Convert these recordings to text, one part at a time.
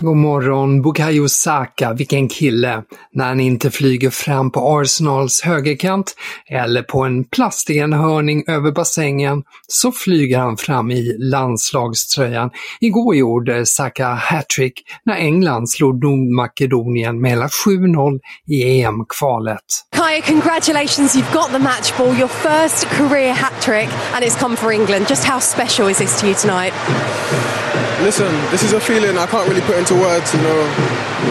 God morgon, Bukayo Saka, vilken kille, när han inte flyger fram på Arsenals högerkant eller på en plastenhörning över bassängen så flyger han fram i landslagströjan. Igår gjorde Saka hattrick när England slog Nordmakedonien med hela 7-0 i EM-kvalet. Kaya, congratulations, you've got the match ball, your first career hattrick and it's come for England. Just how special is this to you tonight? Listen, this is a feeling I can't really put into words. You know,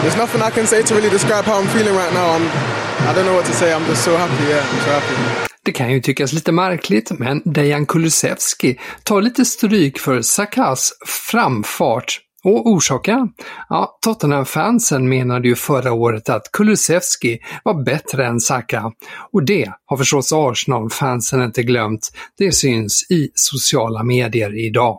there's nothing I can say to really describe how I'm feeling right now. I'm, I don't know what to say. I'm just so happy. Yeah, I'm so happy. Det kan ju tyckas lite märkligt, men Dejan Kulusevski tar lite stryk för Sakas framfart. Och orsaken? Ja, Tottenham-fansen menade ju förra året att Kulusevski var bättre än Saka. Och det har förstås Arsenal-fansen inte glömt. Det syns i sociala medier idag.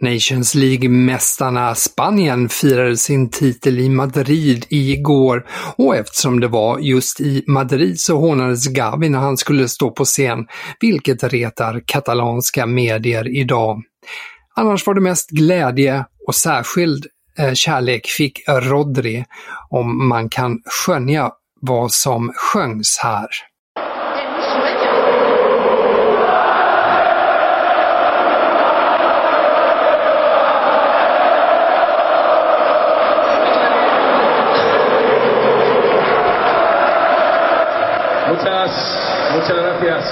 Nations League-mästarna Spanien firade sin titel i Madrid igår och eftersom det var just i Madrid så hånades Gavi när han skulle stå på scen, vilket retar katalanska medier idag. Annars var det mest glädje och särskild eh, kärlek fick Rodri, om man kan skönja vad som sjöngs här. Muchas, muchas gracias.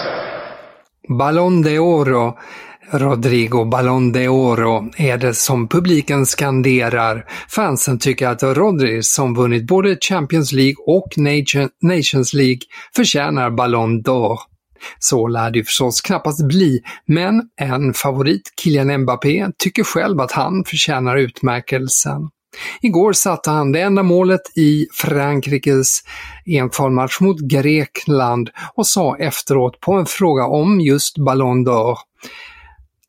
Ballon de Oro, Rodrigo Ballon de Oro är det som publiken skanderar. Fansen tycker att Rodri, som vunnit både Champions League och Nations League, förtjänar Ballon d'Or. Så lär det förstås knappast bli, men en favorit, Kylian Mbappé, tycker själv att han förtjänar utmärkelsen. Igår satte han det enda målet i Frankrikes enfalmatch mot Grekland och sa efteråt på en fråga om just Ballon d'Or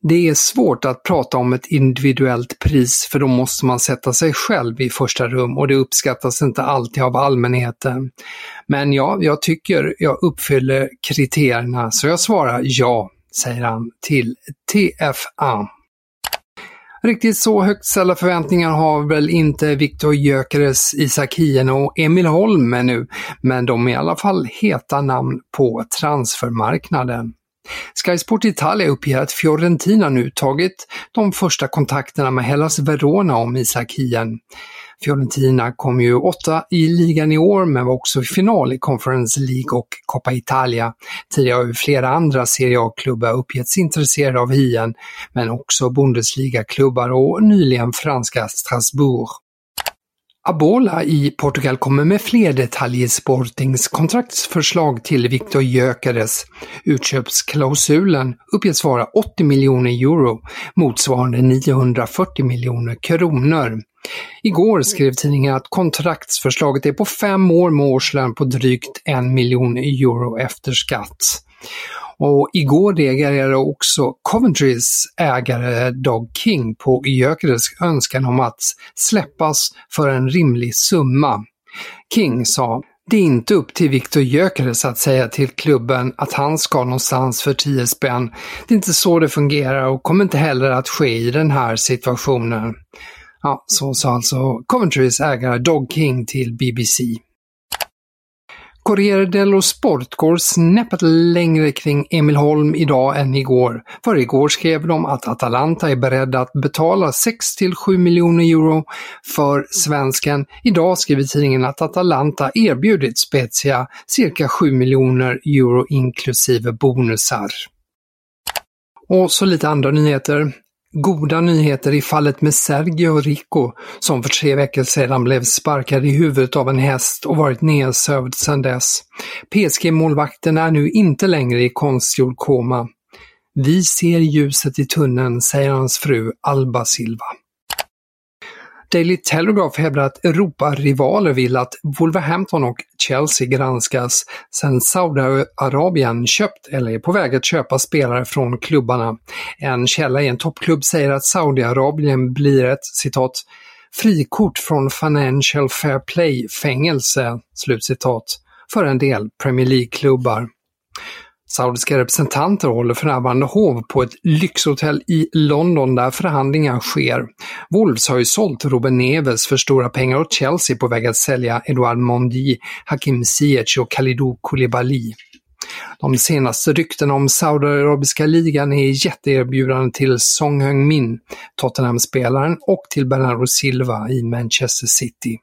det är svårt att prata om ett individuellt pris för då måste man sätta sig själv i första rum och det uppskattas inte alltid av allmänheten. Men ja, jag tycker jag uppfyller kriterierna så jag svarar ja, säger han till TFA. Riktigt så högt ställda förväntningar har väl inte Viktor Gyökeres, Isak Hien och Emil Holm nu, men de är i alla fall heta namn på transfermarknaden. Sky Sport Italia uppger att Fiorentina nu tagit de första kontakterna med Hellas Verona om Isak Hien. Fiorentina kom ju åtta i ligan i år men var också i final i Conference League och Coppa Italia. Tidigare har ju flera andra Serie A-klubbar uppgetts intresserade av Hien, men också Bundesliga-klubbar och nyligen franska Strasbourg. Abola i Portugal kommer med fler detaljer i Sportings kontraktsförslag till Victor Gyökeres. Utköpsklausulen uppges vara 80 miljoner euro, motsvarande 940 miljoner kronor. Igår skrev tidningen att kontraktsförslaget är på fem år med årslön på drygt en miljon euro efter skatt. Och igår reagerade också Coventrys ägare Doug King på Gyökeres önskan om att släppas för en rimlig summa. King sa det är inte upp till Viktor Gyökeres att säga till klubben att han ska någonstans för 10 spänn. Det är inte så det fungerar och kommer inte heller att ske i den här situationen. Ja, så sa alltså Coventrys ägare Dog King till BBC. Corriere dello Sport går snäppet längre kring Emil Holm idag än igår. För igår skrev de att Atalanta är beredda att betala 6-7 miljoner euro för svensken. Idag skriver tidningen att Atalanta erbjudit Spezia cirka 7 miljoner euro inklusive bonusar. Och så lite andra nyheter. Goda nyheter i fallet med Sergio Rico, som för tre veckor sedan blev sparkad i huvudet av en häst och varit nedsövd sedan dess. PSG-målvakten är nu inte längre i konstgjord koma. Vi ser ljuset i tunneln, säger hans fru Alba Silva. Daily Telegraph hävdar att Europa-rivaler vill att Wolverhampton och Chelsea granskas sedan Saudiarabien köpt eller är på väg att köpa spelare från klubbarna. En källa i en toppklubb säger att Saudiarabien blir ett citat frikort från Financial Fair Play-fängelse, slutcitat, för en del Premier League-klubbar. Saudiska representanter håller för närvarande hov på ett lyxhotell i London där förhandlingar sker. Wolves har ju sålt Ruben Neves för stora pengar och Chelsea på väg att sälja Edouard Mondi, Hakim Ziyech och Kalidou Koulibaly. De senaste ryktena om Saudiarabiska ligan är jätteerbjudanden till Song Heung-min, Tottenham-spelaren, och till Bernardo Silva i Manchester City.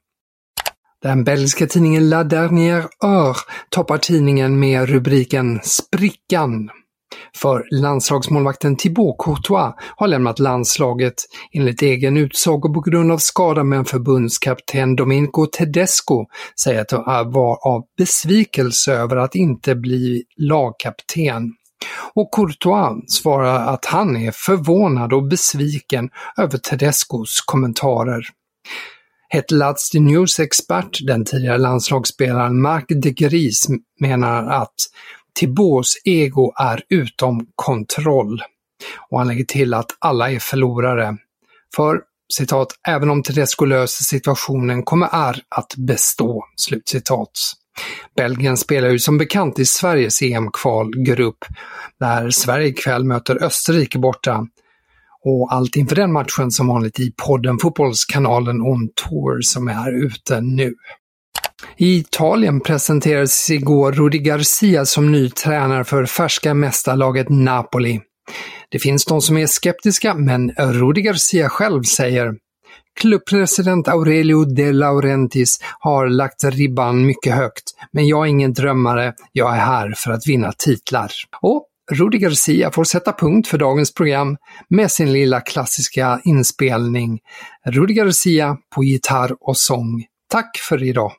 Den belgiska tidningen La Dernière Heure toppar tidningen med rubriken “Sprickan”. För landslagsmålvakten Thibaut Courtois har lämnat landslaget enligt egen utsago på grund av skada men förbundskapten Domenico Tedesco säger att han var av besvikelse över att inte bli lagkapten. Och Courtois svarar att han är förvånad och besviken över Tedescos kommentarer. Hetlads News-expert, den tidigare landslagsspelaren Marc de Gries, menar att Thibauts ego är utom kontroll. Och han lägger till att alla är förlorare. För citat, även om Tedesco löser situationen kommer R att bestå. Slutcitat. Belgien spelar ju som bekant i Sveriges EM-kvalgrupp, där Sverige ikväll möter Österrike borta och allt inför den matchen som vanligt i podden Fotbollskanalen On Tour som är ute nu. I Italien presenterades igår Rudi Garcia som ny tränare för färska mästarlaget Napoli. Det finns de som är skeptiska, men Rudi Garcia själv säger Klubbpresident Aurelio De Laurentis har lagt ribban mycket högt, men jag är ingen drömmare, jag är här för att vinna titlar. Och Rudi Garcia får sätta punkt för dagens program med sin lilla klassiska inspelning. Rudi Garcia på gitarr och sång. Tack för idag!